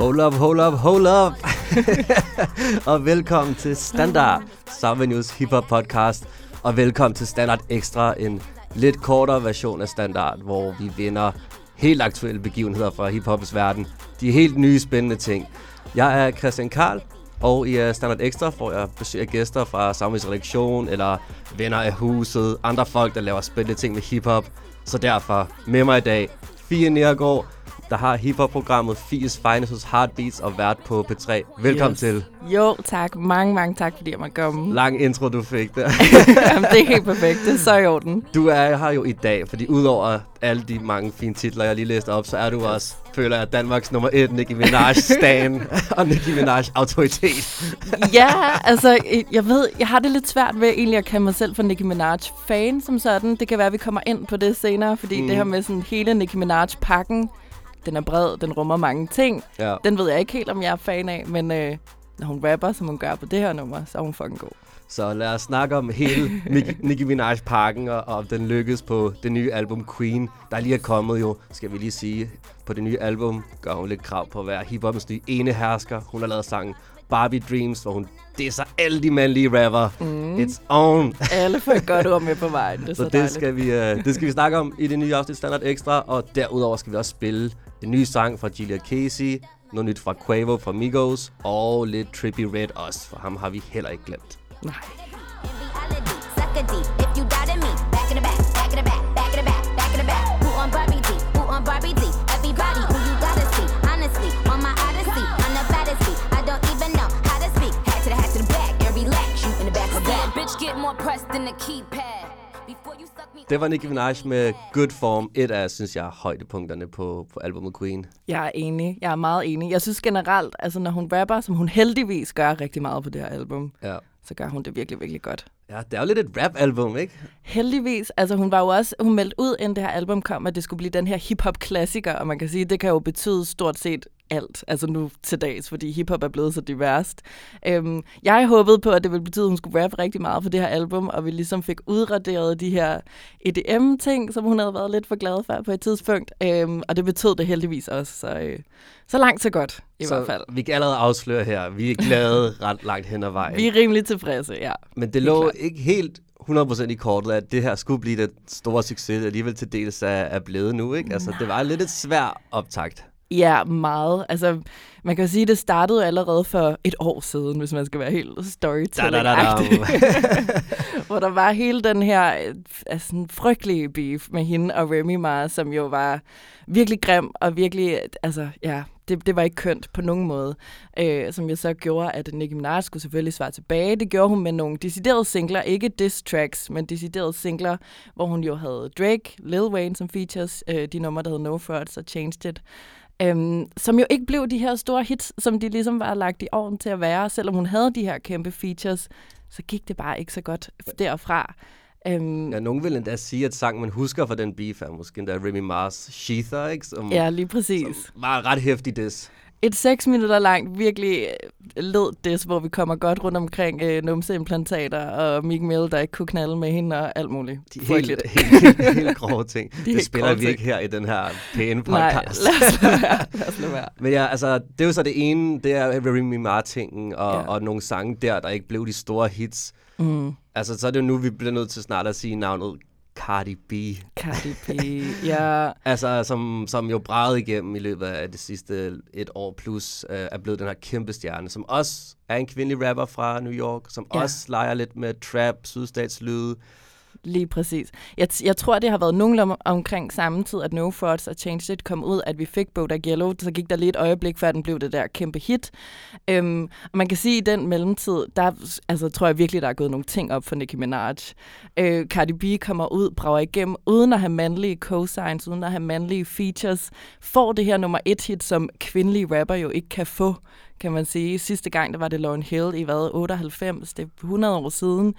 Hold up, hold up, hold up, og velkommen til Standard, Savenues hiphop podcast. Og velkommen til Standard Extra, en lidt kortere version af Standard, hvor vi vinder helt aktuelle begivenheder fra hiphoppens verden. De helt nye spændende ting. Jeg er Christian Karl, og i uh, Standard Extra får jeg besøg af gæster fra Samuels redaktion, eller venner af huset, andre folk, der laver spændende ting med hiphop. Så derfor med mig i dag, Fie Nergård, der har hiphop-programmet Fies Finest hos Heartbeats og vært på P3. Velkommen yes. til. Jo, tak. Mange, mange tak, fordi jeg måtte komme. Lang intro, du fik der. Jamen, det er helt perfekt. Det er så i orden. Du er her jo i dag, fordi udover alle de mange fine titler, jeg lige læste op, så er du også, føler jeg, Danmarks nummer et Nicki Minaj stan og Nicki Minaj autoritet. ja, altså, jeg ved, jeg har det lidt svært ved egentlig at kalde mig selv for Nicki Minaj fan som sådan. Det kan være, at vi kommer ind på det senere, fordi mm. det her med sådan hele Nicki Minaj-pakken, den er bred, den rummer mange ting. Ja. Den ved jeg ikke helt, om jeg er fan af, men øh, når hun rapper, som hun gør på det her nummer, så er hun fucking god. Så lad os snakke om hele Nicki, Minaj-pakken, og om den lykkes på det nye album Queen, der lige er kommet jo, skal vi lige sige. På det nye album gør hun lidt krav på at være hiphopens nye ene hersker. Hun har lavet sangen Barbie Dreams, hvor hun disser alle de mandlige rapper. Mm. It's on. Alle får et godt ord med på vejen. Det er så, så det, skal vi, uh, det skal vi snakke om i det nye afsnit Standard Extra, og derudover skal vi også spille en ny sang fra Julia Casey, noget nyt fra Quavo fra Migos, og lidt Trippy Red også, for ham har vi heller ikke glemt. Nej. In reality, suck a D. If you doubted me, back in the back, back in the back, back in the back, back in the back. Who on Barbie D? Who on Barbie D? Everybody who you gotta see. Honestly, on my odyssey, I'm the baddest. I don't even know how to speak. Hat to the hat to the back and relax. You in the back of that. bitch get more pressed than the keypad. Det var Nicki Minaj med Good Form, et af, synes jeg, højdepunkterne på, på albumet Queen. Jeg er enig. Jeg er meget enig. Jeg synes generelt, altså når hun rapper, som hun heldigvis gør rigtig meget på det her album, Ja. så gør hun det virkelig, virkelig godt. Ja, det er jo lidt et rap-album, ikke? Heldigvis, altså hun var jo også, hun meldte ud, inden det her album kom, at det skulle blive den her hip-hop-klassiker, og man kan sige, det kan jo betyde stort set alt, altså nu til dags, fordi hiphop er blevet så diverst. Øhm, jeg håbede på, at det ville betyde, at hun skulle rappe rigtig meget for det her album, og vi ligesom fik udraderet de her EDM-ting, som hun havde været lidt for glad for på et tidspunkt, øhm, og det betød det heldigvis også, så, øh, så langt så godt i så hvert fald. vi kan allerede afsløre her, vi er glade ret langt hen ad vejen. Vi er rimelig tilfredse, ja. Men det lå ikke helt 100% i kortet, at det her skulle blive den store succes, alligevel til dels er, er blevet nu, ikke? Altså, det var lidt et svært optakt. Ja, meget. Altså, man kan jo sige, at det startede allerede for et år siden, hvis man skal være helt storytelling. Hvor der var hele den her øh, altså, frygtelige beef med hende og Remy Ma, som jo var virkelig grim og virkelig, altså ja, det, det var ikke kønt på nogen måde. Øh, som jeg så gjorde, at Nicki Minaj skulle selvfølgelig svare tilbage. Det gjorde hun med nogle deciderede singler, ikke diss tracks, men deciderede singler, hvor hun jo havde Drake, Lil Wayne som features, øh, de numre, der hed No Frauds og Changed It. Øhm, som jo ikke blev de her store hits, som de ligesom var lagt i orden til at være, selvom hun havde de her kæmpe features, så gik det bare ikke så godt derfra. Øhm, Ja, nogen vil endda sige, at sangen, man husker fra den beef, er måske endda Remy Mars Sheether, ikke? Som, ja, lige præcis. som var ret hæftig diss. Et seks minutter langt, virkelig øh, led des, hvor vi kommer godt rundt omkring øh, numseimplantater og Meek Mill, der ikke kunne knalde med hende og alt muligt. De helt, helt, helt, helt grove ting. det helt spiller vi ting. ikke her i den her pæne Nej, podcast. lad os lade være. Lad os lade være. Men ja, altså, det er jo så det ene, det er Remy Ma-tingen, og, ja. og nogle sange der, der ikke blev de store hits. Mm. Altså, så er det jo nu, vi bliver nødt til snart at sige navnet Cardi B. Cardi B, ja. Altså, som, som jo bragede igennem i løbet af det sidste et år plus, øh, er blevet den her kæmpe stjerne, som også er en kvindelig rapper fra New York, som Ja. også leger lidt med trap, sydstatslyde. Lige præcis. Jeg, t- jeg tror, det har været nogenlunde omkring samme tid, at No Frauds og Change It kom ud, at vi fik Bodak Yellow. Så gik der lige et øjeblik, før den blev det der kæmpe hit. Øhm, og man kan sige, at i den mellemtid, der altså, tror jeg virkelig, der er gået nogle ting op for Nicki Minaj. Øh, Cardi B kommer ud, brager igennem, uden at have mandlige cosigns, uden at have mandlige features, får det her nummer et hit, som kvindelige rapper jo ikke kan få kan man sige. Sidste gang, der var det Lauren Hill i hvad, 98, det er 100 år siden.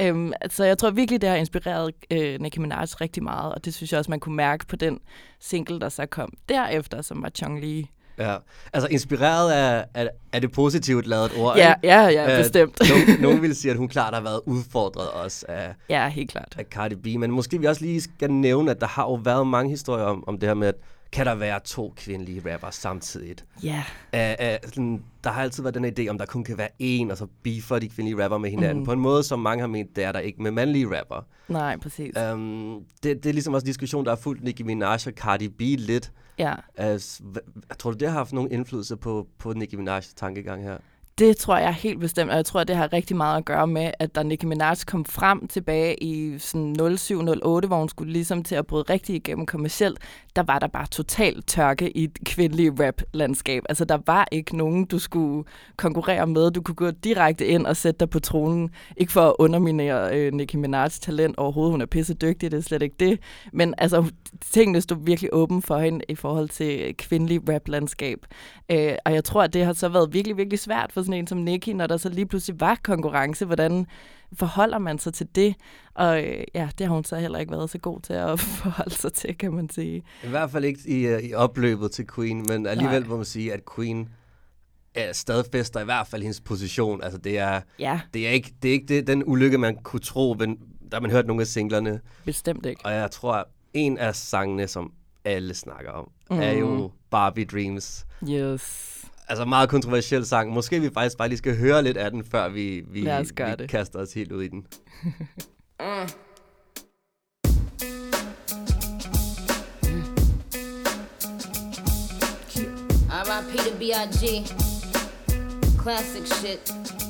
Øhm, så jeg tror virkelig, det har inspireret øh, Nicki Minaj rigtig meget, og det synes jeg også, man kunne mærke på den single, der så kom derefter, som var Chong Li. Ja. Altså inspireret af, af, af det positivt lavet ord, Ja, ja, ja, Øh, bestemt. nogen, nogen vil sige, at hun klart har været udfordret også af, Ja, helt klart. af Cardi B. Men måske vi også lige skal nævne, at der har jo været mange historier om, om det her med, at kan der være to kvindelige rapper samtidig? Ja, Uh, uh, der har altid været den idé, om der kun kan være én, og så beefer de kvindelige rapper med hinanden. Mm. På en måde, som mange har ment, det er der ikke med mandlige rapper. nej, præcis. Um, det, det er ligesom også en diskussion, der har fulgt Nicki Minaj og Cardi B lidt. Ja. Uh, s- hva- tror du, det har haft nogen indflydelse på, på Nicki Minaj's tankegang her? Det tror jeg helt bestemt, og jeg tror, det har rigtig meget at gøre med, at da Nicki Minaj kom frem tilbage i sådan 07-08, hvor hun skulle ligesom til at bryde rigtig igennem kommercielt, der var der bare total tørke i et kvindelige rap-landskab. Altså, der var ikke nogen, du skulle konkurrere med. Du kunne gå direkte ind og sætte dig på tronen. Ikke for at underminere øh, Nicki Minaj's talent overhovedet. Hun er pisse dygtig, det er slet ikke det. Men altså, tingene stod virkelig åben for hende i forhold til kvindelig rap-landskab. Øh, og jeg tror, at det har så været virkelig, virkelig svært for sådan en som Nicki, når der så lige pludselig var konkurrence. Hvordan forholder man sig til det? Og øh, ja, det har hun så heller ikke været så god til at forholde sig til, kan man sige. I hvert fald ikke i, uh, i opløbet til Queen, men alligevel Nej. må man sige, at Queen er stadfæster i hvert fald hendes position. Altså, det er, Ja, det er ikke, det er ikke det, den ulykke, man kunne tro, men, da man hørte nogle af singlerne. bestemt ikke. Og jeg tror, at en af sangene, som alle snakker om, mm. er jo Barbie Dreams. Yes. Altså meget kontroversiel sang. Måske vi faktisk bare lige skal høre lidt af den, før vi, vi, vi det. kaster os helt ud i den. R.I.P. to B.I.G. Classic shit.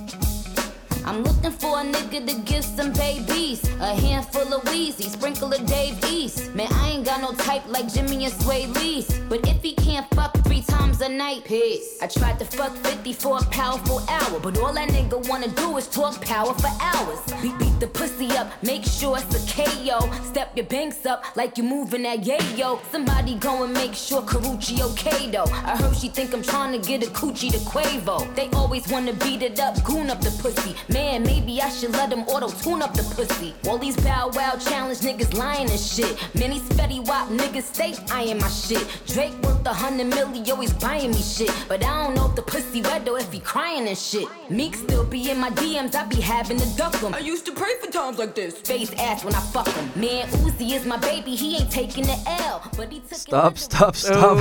I'm looking for a nigga to give some babies. A handful of Wheezy, sprinkle of Dave East. Man, I ain't got no type like Jimmy and Sway Lee's. But if he can't fuck three times a night, peace. I tried to fuck 50 for a powerful hour. But all that nigga wanna do is talk power for hours. Beat, beat the pussy up, make sure it's a KO. Step your banks up like you moving that yayo. Somebody go and make sure Karuchi okay though. I heard she think I'm trying to get a coochie to Quavo. They always wanna beat it up, goon up the pussy. Man, maybe I should let them auto tune up the pussy. All these bow wow challenge niggas lying and shit. Many spetty wop niggas stay eyeing my shit. Drake worth a hundred million, always buying me shit. But I don't know if the pussy wet though, if he crying and shit. Meek still be in my DMs, I be having to duck him. I used to pray for times like this. Face ass when I fuck him. Man, Uzi is my baby, he ain't taking the L. But he took it Stop, to stop, stop.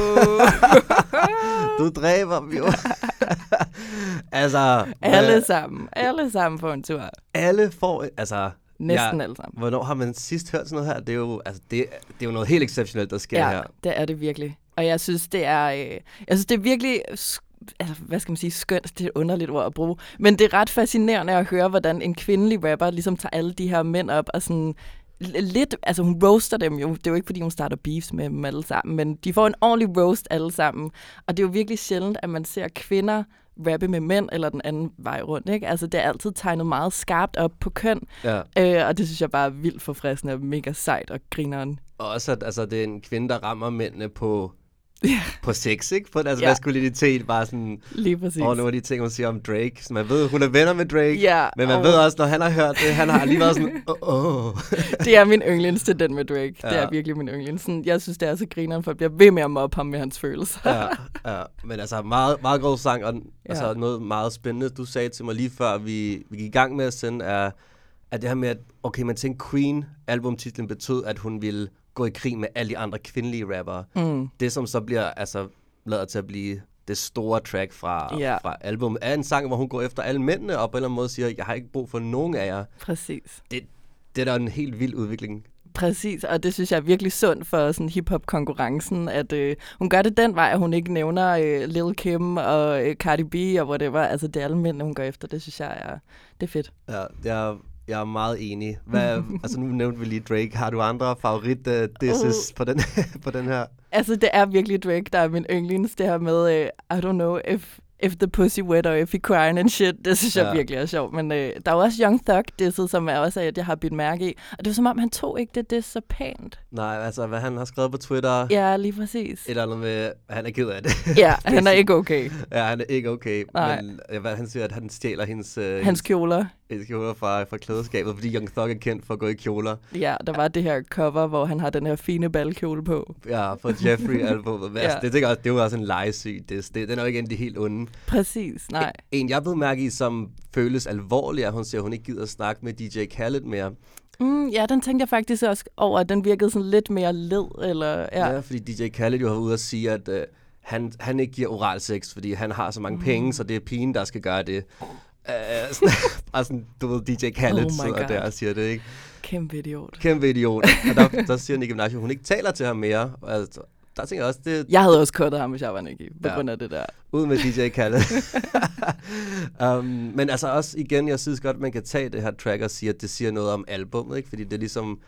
du dræber dem jo. altså, Alle sammen. Alle sammen på en tur. alle får... Altså, Næsten alle sammen. Hvornår har man sidst hørt sådan noget her? Det er jo, altså, det, det er jo noget helt exceptionelt, der sker Ja, her. det er det virkelig. Og jeg synes, det er, øh, jeg synes, det er virkelig, altså, hvad skal man sige, skønt, det er et underligt ord at bruge. Men det er ret fascinerende at høre, hvordan en kvindelig rapper ligesom tager alle de her mænd op og sådan lidt, altså hun roaster dem jo. Det er jo ikke, fordi hun starter beefs med dem alle sammen, men de får en ordentlig roast alle sammen. Og det er jo virkelig sjældent, at man ser kvinder rappe med mænd, eller den anden vej rundt. Ikke? Altså, det er altid tegnet meget skarpt op på køn, Ja. øh, og det synes jeg bare er vildt forfriskende og mega sejt og grineren. Og også, at altså, det er en kvinde, der rammer mændene på, Ja. på sex, ikke? På altså, Ja. maskulinitet, bare sådan... Lige præcis. Og nogle af de ting, hun siger om Drake. Så man ved, hun er venner med Drake. Ja, Men man og- ved også, når han har hørt det, han har lige været sådan... Åh, oh, det er min yndlings til den med Drake. Ja. Det er virkelig min yndlings. Sådan, jeg synes, det er så grineren, for jeg bliver ved med at mobbe ham med hans følelser. ja, ja. Men altså, meget, meget god sang, og Ja. altså, noget meget spændende, du sagde til mig lige før, vi, vi gik i gang med at sende, er, er det her med, at okay, man tænkte Queen, albumtitlen betød, at hun ville gå i krig med alle de andre kvindelige rappere. Mm. Det, som så bliver altså, lavet til at blive det store track fra, Ja. fra albumet, er en sang, hvor hun går efter alle mændene, og på en eller anden måde siger, jeg har ikke brug for nogen af jer. Præcis. Det, det er da en helt vild udvikling. Præcis, og det synes jeg er virkelig sundt for sådan hip-hop-konkurrencen, at øh, hun gør det den vej, at hun ikke nævner øh, Lil Kim og øh, Cardi B og whatever. Altså, det er alle mænd, hun går efter. Det synes jeg er, det er fedt. Ja, jeg, jeg er meget enig. Hvad, altså nu nævnte vi lige Drake. Har du andre favorit uh, disses på, den, på den her? Altså, det er virkelig Drake, der er min yndlings. Det her med, øh, I don't know if if the pussy wet or if he crying and shit. Det synes jeg Ja. virkelig er sjovt. Men øh, der er jo også Young Thug disset, som er også, at jeg har bidt mærke i. Og det var som om, han tog ikke det, det så pænt. Nej, altså, hvad han har skrevet på Twitter, Ja, lige præcis. et eller andet med, han er ked af det. Ja, han er ikke okay. ja, han er ikke okay. Nej. Men øh, hvad, han siger, at han stjæler hendes, øh, Hans kjoler. Kjoler fra, fra klædeskabet, fordi Young Thug er kendt for at gå i kjoler. Ja, der var det her cover, hvor han har den her fine balkjole på. Ja, for Jeffrey-albumet. ja. Ja. altså, det, også, det var også en legesyg. Det, det, den er jo ikke en af de helt onde. Præcis, nej. En, jeg blev mærke i, som føles alvorlig, er, at hun siger, at hun ikke gider at snakke med DJ Khaled mere. Mm, ja, den tænkte jeg faktisk også over, at den virkede sådan lidt mere led, eller... Ja, Ja, fordi DJ Khaled jo har ude at sige, at øh, han, han ikke giver oral sex, fordi han har så mange mm. penge, så det er pigen, der skal gøre det. Uh, sådan, bare sådan, du ved, DJ Khaled Oh sidder God. der og siger det, ikke? kæmpe idiot. Kæmpe idiot. Og der, der siger Nicki Minaj, at hun ikke taler til ham mere. Og Altså, der tænker jeg også, det Jeg havde også kuttet ham, hvis jeg var Nicky, på Ja. grund af det der. ud med DJ Khaled. um, men altså også igen, jeg synes godt, man kan tage det her track og sige, at det siger noget om albummet, ikke? Fordi det er ligesom...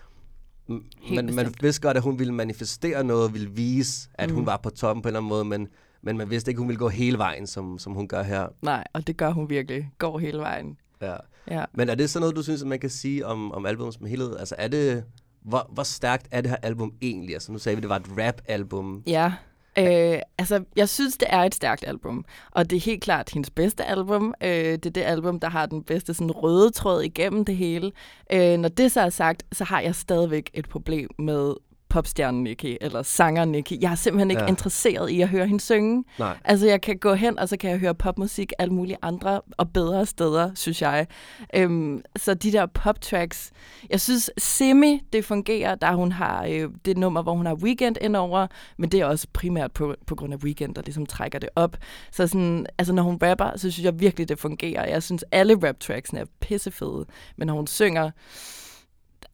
Helt Man, man vidste godt, at hun ville manifestere noget, ville vise, at mm. hun var på toppen på en eller anden måde, men, men man vidste ikke, hun ville gå hele vejen, som, som hun gør her. Nej, og det gør hun virkelig. Går hele vejen. Ja. Ja. Men er det sådan noget, du synes, at man kan sige om, om albumet som helhed? Altså er det... Hvor, hvor stærkt er det her album egentlig? Altså nu sagde vi, at det var et rap-album. Ja. Øh, altså, jeg synes, det er et stærkt album. Og det er helt klart hendes bedste album. Øh, det er det album, der har den bedste sådan, røde tråd igennem det hele. Øh, når det så er sagt, så har jeg stadigvæk et problem med popstjernen Nicki, eller sanger Nicki. Jeg er simpelthen ikke Ja. interesseret i at høre hende synge. Nej. Altså, jeg kan gå hen, og så kan jeg høre popmusik alle mulige andre og bedre steder, synes jeg. Øhm, så de der pop-tracks, jeg synes, Semi, det fungerer, da hun har øh, det nummer, hvor hun har Weekend indover, men det er også primært på, på grund af Weekend, der ligesom trækker det op. Så sådan, altså, når hun rapper, så synes jeg virkelig, det fungerer. Jeg synes, alle rap-tracksene er pissefede, men når hun synger,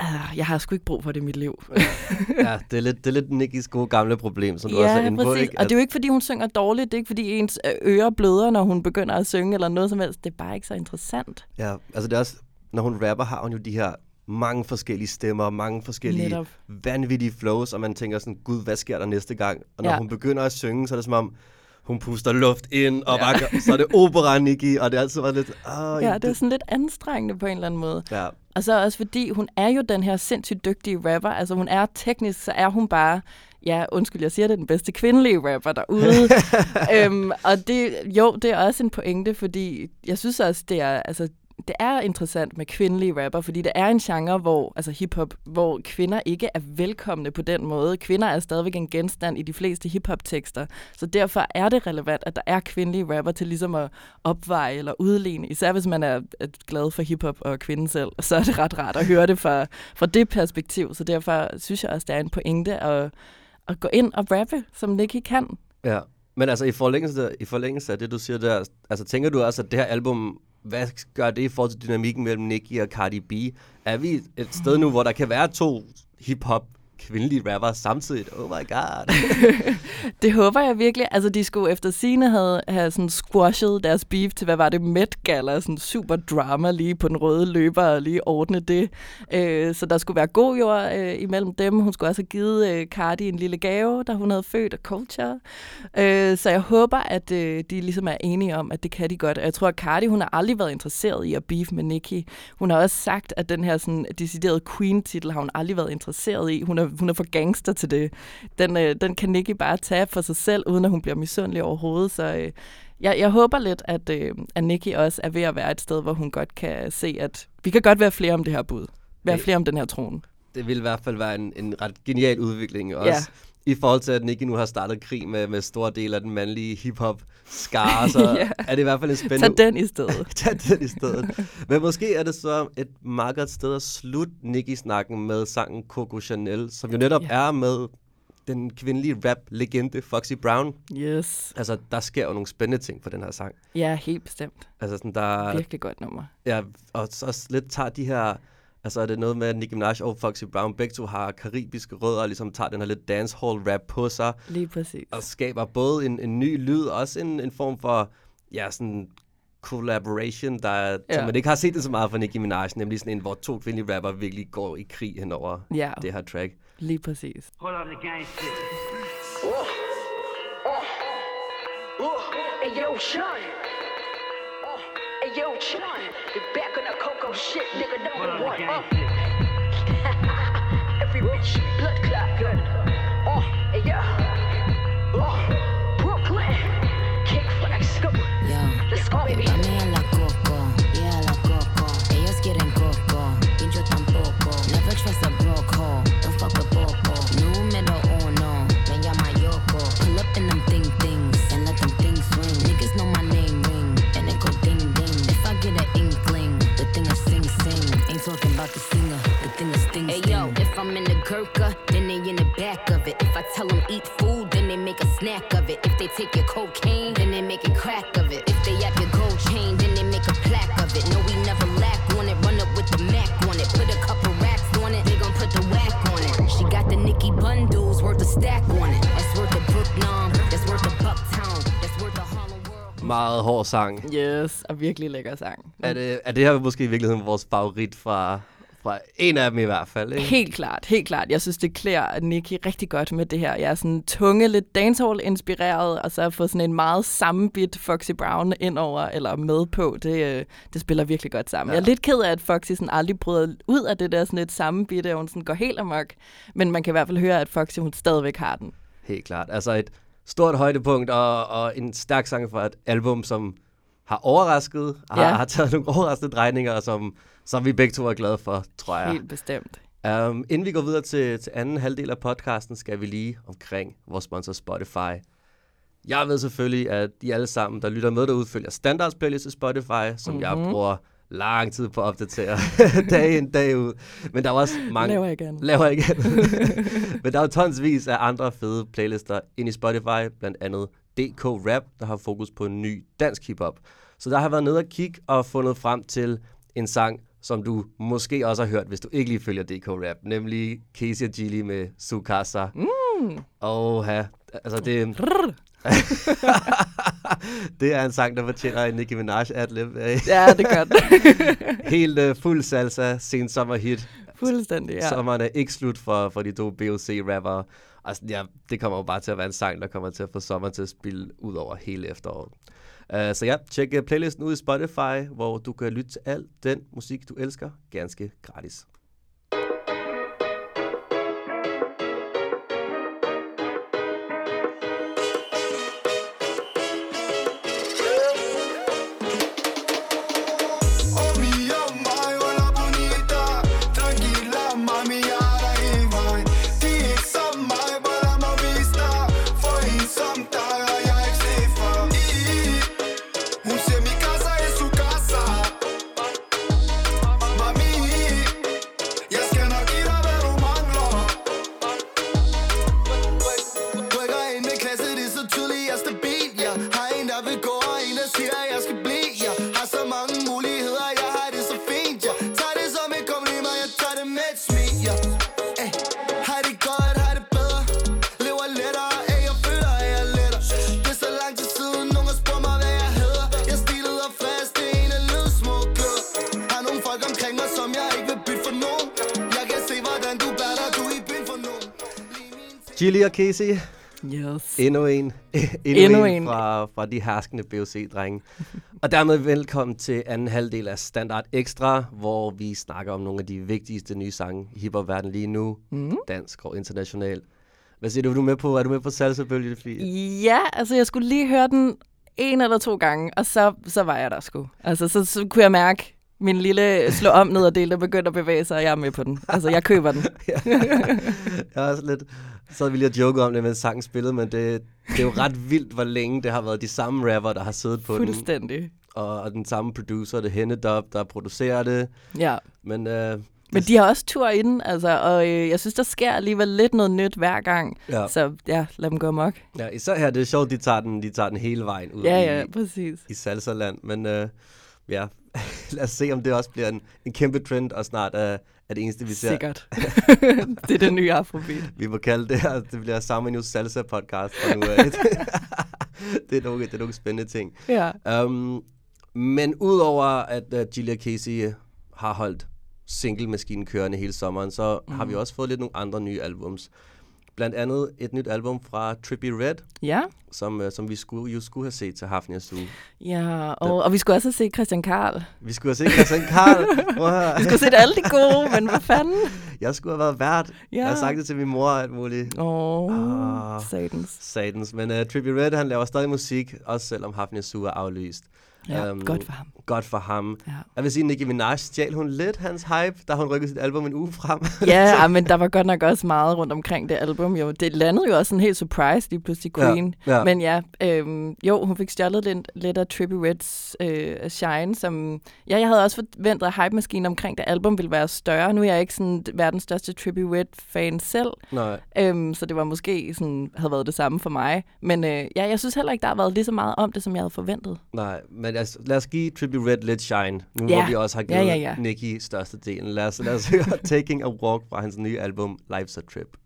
øh, jeg har sgu ikke brug for det i mit liv. ja, det er lidt, det er lidt Nikkis gode gamle problem, som du også er Ja, inde på. præcis. Ikke? Og det er jo ikke, fordi hun synger dårligt. Det er ikke, fordi ens øh, ører bløder, når hun begynder at synge eller noget som helst. Det er bare ikke så interessant. Ja, altså det er også, når hun rapper, har hun jo de her mange forskellige stemmer, mange forskellige Netop. vanvittige flows, og man tænker sådan, gud, hvad sker der næste gang? Og når Ja. hun begynder at synge, så er det som om, hun puster luft ind, og Ja. bare, så er det opera, Nicki, og det er altid været lidt... Oh, Ja, det er sådan lidt anstrengende på en eller anden måde. Ja, Og så også fordi, hun er jo den her sindssygt dygtige rapper. Altså hun er teknisk, så er hun bare, ja undskyld, jeg siger det, den bedste kvindelige rapper derude. øhm, og det, jo, det er også en pointe, fordi jeg synes også, det er, altså, det er interessant med kvindelige rapper, fordi det er en genre, hvor, altså hiphop, hvor kvinder ikke er velkomne på den måde. Kvinder er stadigvæk en genstand i de fleste hiphop-tekster, så derfor er det relevant, at der er kvindelige rapper til ligesom at opveje eller udligne, især hvis man er glad for hiphop og kvinden selv, så er det ret rart at høre det fra, fra det perspektiv, så derfor synes jeg også, det er en pointe at, at gå ind og rappe, som Nicki kan. ja. Men altså, i forlængelse, i forlængelse af det, du siger der, altså tænker du også, at det her album, hvad gør det i forhold til dynamikken mellem Nicki og Cardi B? Er vi et sted nu, hvor der kan være to hip-hop kvindelige rapper samtidig? Oh my god. Det håber jeg virkelig. Altså, de skulle efter sine have, have sådan squashed deres beef til, hvad var det, Met Gala, sådan super drama lige på den røde løber og lige ordne det. Øh, så der skulle være god jord øh, imellem dem. Hun skulle også have givet øh, Cardi en lille gave, da hun havde født og Culture. Øh, så jeg håber, at øh, de ligesom er enige om, at det kan de godt. Og jeg tror, at Cardi, hun har aldrig været interesseret i at beef med Nicki. Hun har også sagt, at den her sådan, deciderede Queen-titel har hun aldrig været interesseret i. Hun er, hun er for gangster til det. Den, øh, den kan Nicki bare tage for sig selv, uden at hun bliver misundelig overhovedet. Så øh, jeg, jeg håber lidt, at, øh, at Nicki også er ved at være et sted, hvor hun godt kan se, at vi kan godt være flere om det her bud. Være flere om den her trone. Det vil i hvert fald være en, en ret genial udvikling også. Ja. I forhold til, at Nicki nu har startet krig med, med store dele af den mandlige hip-hop skare, så Ja. er det i hvert fald en spændende... Tag den i stedet. Tag den i stedet. Men måske er det så et meget godt sted at slutte Nicki-snakken med sangen Coco Chanel, som jo netop Ja. er med den kvindelige rap-legende Foxy Brown. Yes. Altså, der sker jo nogle spændende ting på den her sang. Ja, helt bestemt. Altså, sådan, der, Virkelig godt nummer. ja, og så lidt tager de her... Altså er det noget med, at Nicki Minaj og Foxy Brown begge to har karibiske rødder, og ligesom tager den her lidt dancehall-rap på sig, Lige præcis. og skaber både en, en ny lyd, og også en, en form for, ja, sådan collaboration, der er, ja. som man ikke har set det så meget fra Nicki Minaj, nemlig sådan en, hvor to kvindelige rapper virkelig går i krig hen over Ja, det her track. lige præcis. Hold on the gang shit. Hey yo, Sean. Oh, hey yo, Sean. You back on that Coco shit, nigga. Number one. Uh. Every bitch, blood clot, good. If I tell them eat food, then they make a snack of it. If they take your cocaine, then they make a crack of it. If they have your gold chain, then they make a plaque of it. No, we never lack on it. Run up with the Mac on it. Put a couple racks on it. They gon' put the whack on it. She got the Nicki bundles worth a stack on it. That's worth a Brooklyn. That's worth a Bucktown. That's worth a Harlem World. Meget hård sang. Yes, og virkelig lækker sang. Er det, er det her måske i virkeligheden vores favorit fra, fra en af dem i hvert fald, ikke? Helt klart, helt klart. Jeg synes, det klæder Nicki rigtig godt med det her. Jeg er sådan tunge, lidt dancehall-inspireret, og så at få sådan en meget sammenbit Foxy Brown indover, eller med på, det, øh, det spiller virkelig godt sammen. Ja. Jeg er lidt ked af, at Foxy sådan aldrig bryder ud af det der sådan et sammenbit, og hun sådan går helt amok. Men man kan i hvert fald høre, at Foxy hun stadigvæk har den. Helt klart. Altså et stort højdepunkt og, og en stærk sang for et album, som har overrasket, har, Ja. har taget nogle overraskende drejninger, som, som vi begge to er glade for, tror jeg. Helt bestemt. Um, inden vi går videre til, til anden halvdel af podcasten, skal vi lige omkring vores sponsor Spotify. Jeg ved selvfølgelig, at de alle sammen, der lytter med derude, følger standards playlist Spotify, som mm-hmm. jeg bruger lang tid på at opdatere dag ind, dag ud. Men der er også mange... Laver igen. Laver igen. Men der er jo tonsvis af andre fede playlister ind i Spotify, blandt andet DK Rap, der har fokus på en ny dansk hiphop. Så der har været nede og kigge og fundet frem til en sang, som du måske også har hørt, hvis du ikke lige følger DK Rap, nemlig Casey og Gilly med Sukasa. Mm. Og ja, altså det... det er en sang, der fortjener en Nicki Minaj adlib. Ja, det gør det. Helt uh, fuld salsa, sen sommerhit. Fuldstændig. Ja. Sommeren er ikke slut for, for de to BOC-rappere. Altså, ja, det kommer jo bare til at være en sang, der kommer til at få sommeren til at spille ud over hele efteråret. Uh, så ja, tjek øh, playlisten ud i Spotify, hvor du kan lytte til al den musik, du elsker, ganske gratis. Gilly og Casey, Yes. endnu en. endnu, Endnu en, en. Fra, fra de herskende BOC-drenge. og dermed velkommen til anden halvdel af Standard Extra, hvor vi snakker om nogle af de vigtigste nye sange i hiphop-verdenen lige nu. Mm. Dansk og international. Hvad siger du, er du med på? Er du med på salsa-bølge, Fie? Ja, altså jeg skulle lige høre den en eller to gange, og så, så var jeg der sgu. Altså så, så kunne jeg mærke, min lille slå om ned og del, der begyndte at bevæge sig, og jeg er med på den. Altså jeg køber den. Jeg er også lidt... Så havde vi lige at joke om det, mens sangen spillede, men det, det er jo ret vildt, hvor længe det har været de samme rapper, der har siddet på den. Fuldstændig. Og, og den samme producer, det er Hennedub, der producerer det. Ja. Men, øh, Men de har også tur i den, altså, og øh, jeg synes, der sker alligevel lidt noget nyt hver gang. Ja. Så ja, lad dem gå amok. ja, især her, det er sjovt, de tager den, de tager den hele vejen ud Ja, i, ja, præcis. i salsa-land. Men øh, ja, lad os se, om det også bliver en, en kæmpe trend, og snart er, er det eneste, vi ser. Sikkert. det er den nye afrobeat. Vi må kalde det her, det bliver Summer News Salsa podcast fra nu af. det, er nogle, det er nogle spændende ting. Ja. Um, men udover at uh, Julia Casey har holdt single-maskinen kørende hele sommeren, så mm. har vi også fået lidt nogle andre nye albums. Blandt andet et nyt album fra Trippie Red, Ja, som, øh, som vi skulle, jo skulle have set til Hafnias uge. ja og, og vi skulle også have set Christian Karl. Vi skulle have set Christian Karl. Vi skulle have set alle de gode, men hvad fanden? Jeg skulle have været vært. Ja. Jeg har sagt det til min mor og alt muligt. Åh, Ah. oh, satans. Satans. Men uh, Trippie Red, han laver stadig musik, også selvom Hafnias uge er aflyst. Ja, Øhm, godt for ham. Godt for ham. Ja. Jeg vil sige, Nicki Minaj stjal hun lidt hans hype, da hun rykkede sit album en uge frem. Ja, ej, men der var godt nok også meget rundt omkring det album. Jo. Det landede jo også sådan helt surprise lige pludselig Queen. Ja, ja. Men ja, øhm, jo, hun fik stjålet lidt, lidt af Trippie Reds øh, shine, som... Ja, jeg havde også forventet, at hype-maskinen omkring det album ville være større. Nu er jeg ikke sådan verdens største Trippie Red-fan selv, Nej. øhm, så det var måske sådan, havde været det samme for mig. Men øh, ja, jeg synes heller ikke, der har været lige så meget om det, som jeg havde forventet. Nej, men altså, lad os give Trippie Red lidt shine, nu Ja. hvor vi også har Ja, givet ja, ja. Nicki størstedelen. Lad os, lad os høre Taking a Walk fra hans nye album, Life's a Trip.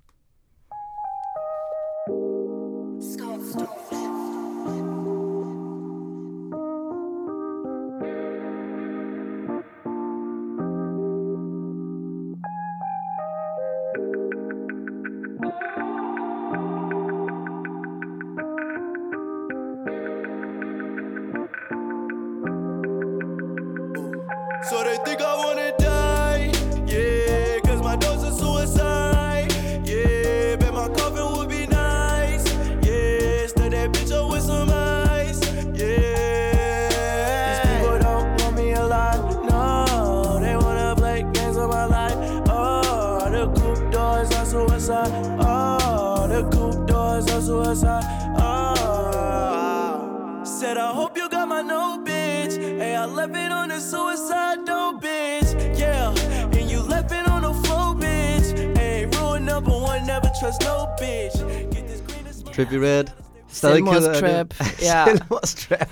No bitch. Get this green as Trippie Red. Stadig ked af det. Selvmordstrap, ja. Selvmordstrap.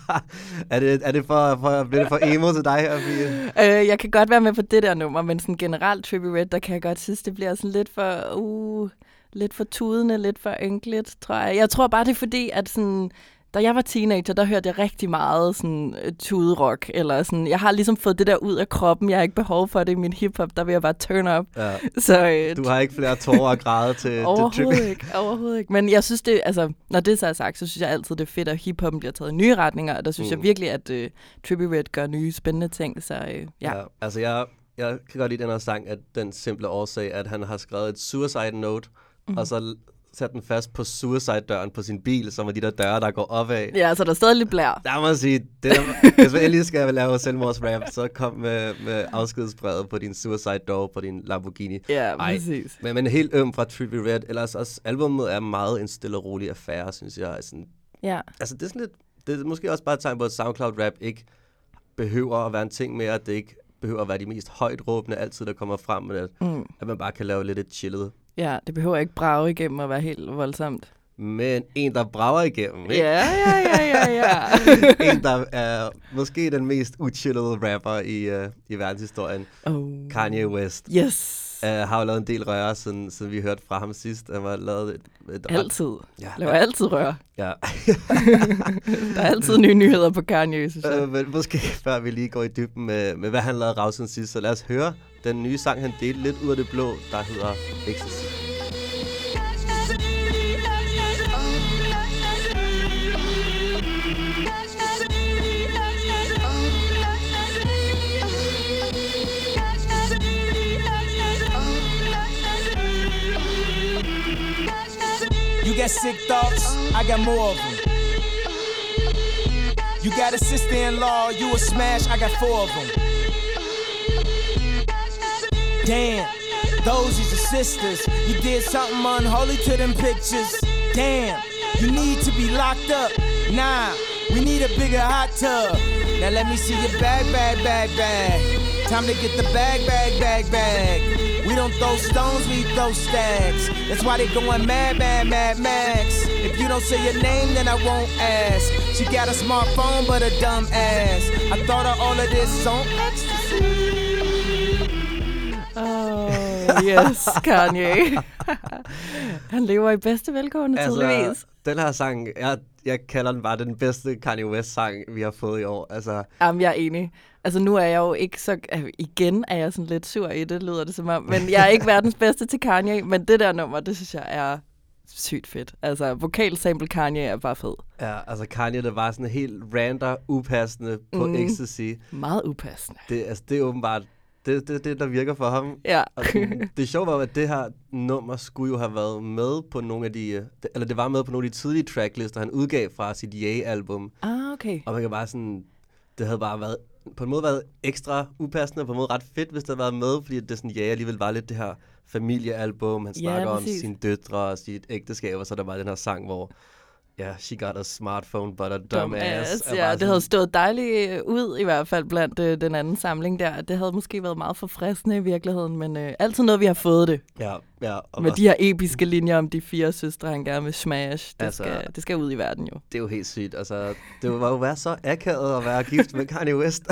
er, det, er det for, for, bliver det for emo til dig her, Fie? Øh, jeg kan godt være med på det der nummer, men sådan generelt Trippie Red, der kan jeg godt synes, det bliver sådan lidt for, uh, lidt for tudende, lidt for ynkeligt, tror jeg. Jeg tror bare, det er fordi, at sådan, da jeg var teenager, der hørte jeg rigtig meget sådan øh, tuderock, eller sådan, jeg har ligesom fået det der ud af kroppen, jeg har ikke behov for det i min hiphop, der vil jeg bare turn up. Ja. Så øh, Du har ikke flere tårer og græde til, Overhovedet Trippie. ikke, overhovedet ikke. Men jeg synes det, altså, når det så er sagt, så synes jeg altid, det er fedt, at hiphoppen bliver taget i nye retninger, og der synes mm. Jeg virkelig, at uh, Trippie Red gør nye spændende ting, så uh, ja. Ja, altså jeg, jeg kan godt lide den her sang, at den simple årsag, at han har skrevet et suicide note, mm. og så sat den fast på suicide-døren på sin bil, som er de der døre, der går opad. Ja, så der er stadig lidt blær. Der må jeg sige, det der, hvis man endelig skal lave selvmordsrap, så kom med, med afskedsbrevet på din suicide door på din Lamborghini. Ja, Ej, præcis. Men, men helt øm fra Trippie Red. Ellers også, albumet er meget en stille og rolig affære, synes jeg. Sådan, Ja. altså, det er sådan lidt, det er måske også bare et tegn på, at SoundCloud-rap ikke behøver at være en ting mere, at det ikke behøver at være de mest højt råbende altid, der kommer frem med det. Mm. At man bare kan lave lidt et chillet. Ja, det behøver ikke brage igennem at være helt voldsomt. Men en, der brager igennem, ikke? Ja, ja, ja, ja, ja. en, der er måske den mest uchillede rapper i, uh, i verdenshistorien. oh. Kanye West. Yes. Uh, har jo lavet en del røre, siden, siden vi hørte fra ham sidst. Han har lavet et, et Altid. Ja. Laver altid rør. Ja. Der er altid nye nyheder på Kanye, synes jeg. Øh, men måske før vi lige går i dybden med, med hvad han lavede Ravsen sidst, så lad os høre den nye sang, han delte lidt ud af det blå, der hedder Ecstasy. You got sick thoughts, I got more of them. You got a sister-in-law, you a smash, I got four of them. Damn, those is your sisters. You did something unholy to them pictures. Damn, you need to be locked up. Nah, we need a bigger hot tub. Now let me see your bag, bag, bag, bag. Time to get the bag, bag, bag, bag. We don't throw stones, we throw stacks. That's why they going mad, mad, mad, max. If you don't say your name, then I won't ask. She got a smartphone, but a dumb ass. I thought of all of this on ecstasy. Yes, Kanye. Han lever i bedste velgående, altså, tydeligvis. den her sang, jeg, jeg kalder den bare den bedste Kanye West-sang, vi har fået i år. Altså, Jamen, jeg er enig. altså nu er jeg jo ikke så, øh, igen er jeg sådan lidt sur i det, lyder det som om, men jeg er ikke verdens bedste til Kanye, men det der nummer, det synes jeg er sygt fedt. Altså, vokalsample Kanye er bare fed. Ja, altså Kanye, der var sådan helt random, upassende på Mm. Ecstasy. Meget upassende. Det, altså, det er åbenbart det, det, det, der virker for ham. Ja. Og sådan, det sjove var, at det her nummer skulle jo have været med på nogle af de... øh, Eller det var med på nogle af de tidlige tracklister, han udgav fra sit Ye-album. ah, okay. Og man kan bare sådan... Det havde bare været på en måde været ekstra upassende, og på en måde ret fedt, hvis det havde været med, fordi det sådan, ja, alligevel var lidt det her familiealbum. Han Ja, snakker om præcis. sine døtre og sit ægteskab, og så er der bare den her sang, hvor ja, she got a smartphone, but a dumb, ass. er ja, det sådan- havde stået dejligt øh, ud i hvert fald blandt øh, den anden samling der. Det havde måske været meget forfriskende i virkeligheden, men øh, altid noget, vi har fået det. Ja, ja. Og Med de her episke linjer om de fire søstre, han gerne vil smash. Det, Altså- skal, det skal ud i verden jo. Det er jo helt sygt. Altså, det var jo være så akavet at være gift med Kanye West.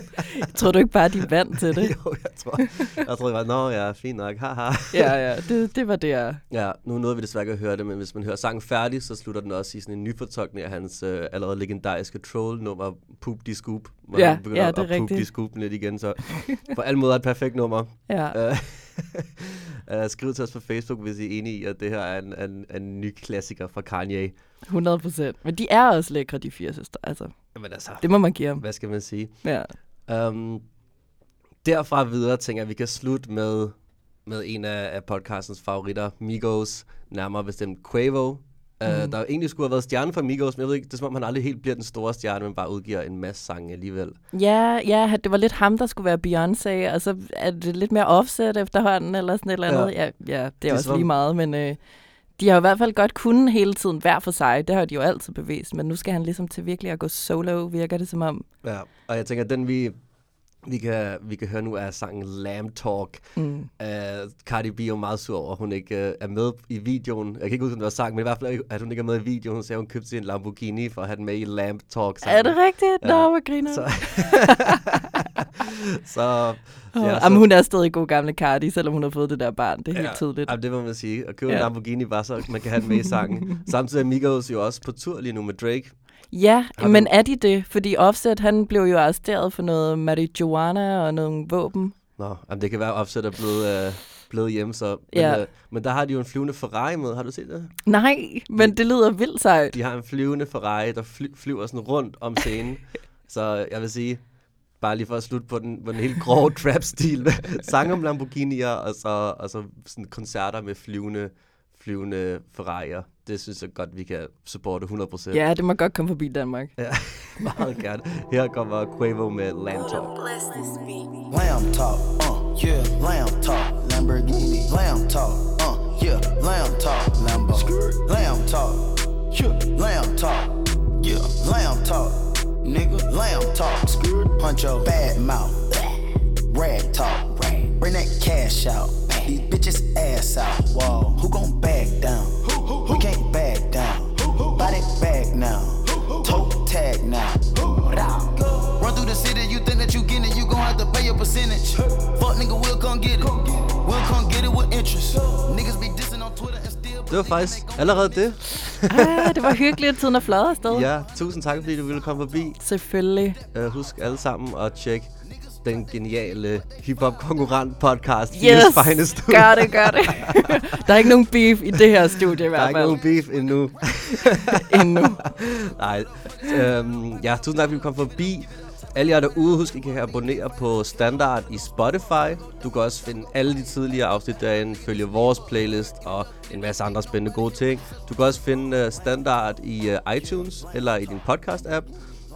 Tror du ikke bare, de vant til det? jo, jeg tror, jeg tror, det var, nå ja, fint nok, haha. ja, ja, det, det var det, jeg... Ja, nu nåede vi desværre ikke at høre det, men hvis man hører sangen færdig, så slutter den også i sådan en nyfortolkning af hans øh, allerede legendariske troll-nummer, Poop de Scoop, hvor Ja, han begynder ja, at det er poop de. Scoop lidt igen, så på alle måder et perfekt nummer. Ja. Øh, skriv til os på Facebook, hvis I er enige i, at det her er en, en, en ny klassiker fra Kanye. 100 procent. Men de er også lækre, de fire søstre. Altså, Jamen altså, det må man give ham. hvad skal man sige? Ja. Um, derfra videre tænker jeg, at vi kan slutte med, med en af, af podcastens favoritter, Migos, nærmere bestemt Quavo. Uh, Mhm. Der egentlig skulle have været stjerne for Migos, men jeg ved ikke, det er som om han aldrig helt bliver den store stjerne, men bare udgiver en masse sange alligevel. Ja, ja, det var lidt ham, der skulle være Beyoncé, og så er det lidt mere offset efterhånden, eller sådan et eller andet. Ja, ja, ja det er er også som lige meget, men øh, de har i hvert fald godt kunnet hele tiden hver for sig. Det har de jo altid bevist, men nu skal han ligesom til virkelig at gå solo, virker det som om. Ja, og jeg tænker, at den vi, vi, kan, vi kan høre nu er sangen Lamb Talk. Mm. Uh, Cardi B er meget sur over, at hun ikke uh, er med i videoen. Jeg kan ikke huske, om det var sang, men i hvert fald, at hun ikke er med i videoen. Så hun købte sin Lamborghini for at have den med i Lamb Talk. Er det rigtigt? Ja. Nå, hvor griner. Så, så, Ja, ja, Jamen, hun er stadig god gamle Cardi, selvom hun har fået det der barn. Det er helt tydeligt. Jamen, det må man sige. At købe ja. Ja. en Lamborghini bare så, man kan have den med i sangen. Samtidig er Migos jo også på tur lige nu med Drake. Ja, Har men du- er de det? Fordi Offset, han blev jo arresteret for noget marijuana og nogle våben. Nå, jamen, det kan være, at Offset er blevet, øh, blevet hjemme, så. Men, Ja. øh, men der har de jo en flyvende Ferrari med. Har du set det? Nej, men det lyder vildt sejt. De har en flyvende Ferrari, der fly, flyver sådan rundt om scenen. så jeg vil sige, bare lige for at slutte på den, på den helt grove trap-stil. Sang om Lamborghinier, og så, og så sådan koncerter med flyvende, flyvende Ferrari'er. Det synes jeg godt, vi kan supporte 100%. Ja, det må godt komme forbi Danmark. Ja, meget gerne. Her kommer Quavo med Land Talk. Lamb talk, uh, yeah, lamb talk, Lamborghini. Lamb talk, uh, yeah, lamb talk, Lambo. Lamb talk, yeah, lamb talk, yeah, lamb talk, nigga, lamb talk. Puncho, bad mouth, Det var faktisk allerede det. Ah, det var hyggeligt, at tiden er flad afsted. Ja, tusind tak, fordi du ville komme forbi. Selvfølgelig. Uh, husk alle sammen at tjekke den geniale hip-hop-konkurrent podcast. Yes, Finest gør det, gør det. der er ikke nogen beef i det her studie i Der er hvert ikke fald. nogen beef endnu. Endnu. Nej. Øhm, ja, tusind tak, fordi du kom forbi. Alle jer derude, husk, I kan abonnere på Standard i Spotify. Du kan også finde alle de tidligere afsnit derinde, følge vores playlist og en masse andre spændende gode ting. Du kan også finde øh, Standard i øh, iTunes eller i din podcast-app.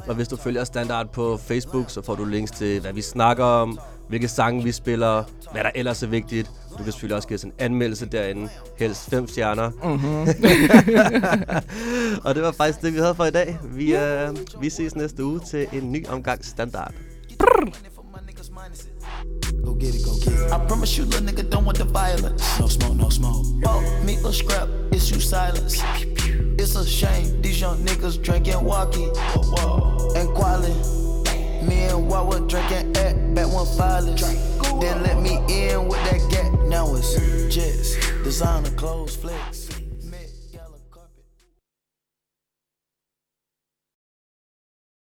Og hvis du følger Standard på Facebook, så får du links til, hvad vi snakker om, hvilke sange vi spiller, hvad der ellers er vigtigt. Du kan selvfølgelig også give os en anmeldelse derinde, helst fem stjerner. Mhm. og det var faktisk det, vi havde for i dag. Vi, øh, vi ses næste uge til en ny omgang Standard. Go get it, go get it. I promise you, little nigga, don't want the violence. No smoke, no smoke. Fuck me a scrap, issue silence. It's a shame these young niggas drinking walkie and quality. Me and Wawa drinking at back one violence. Then let me in with that gap. Now it's jets, designer clothes, flex.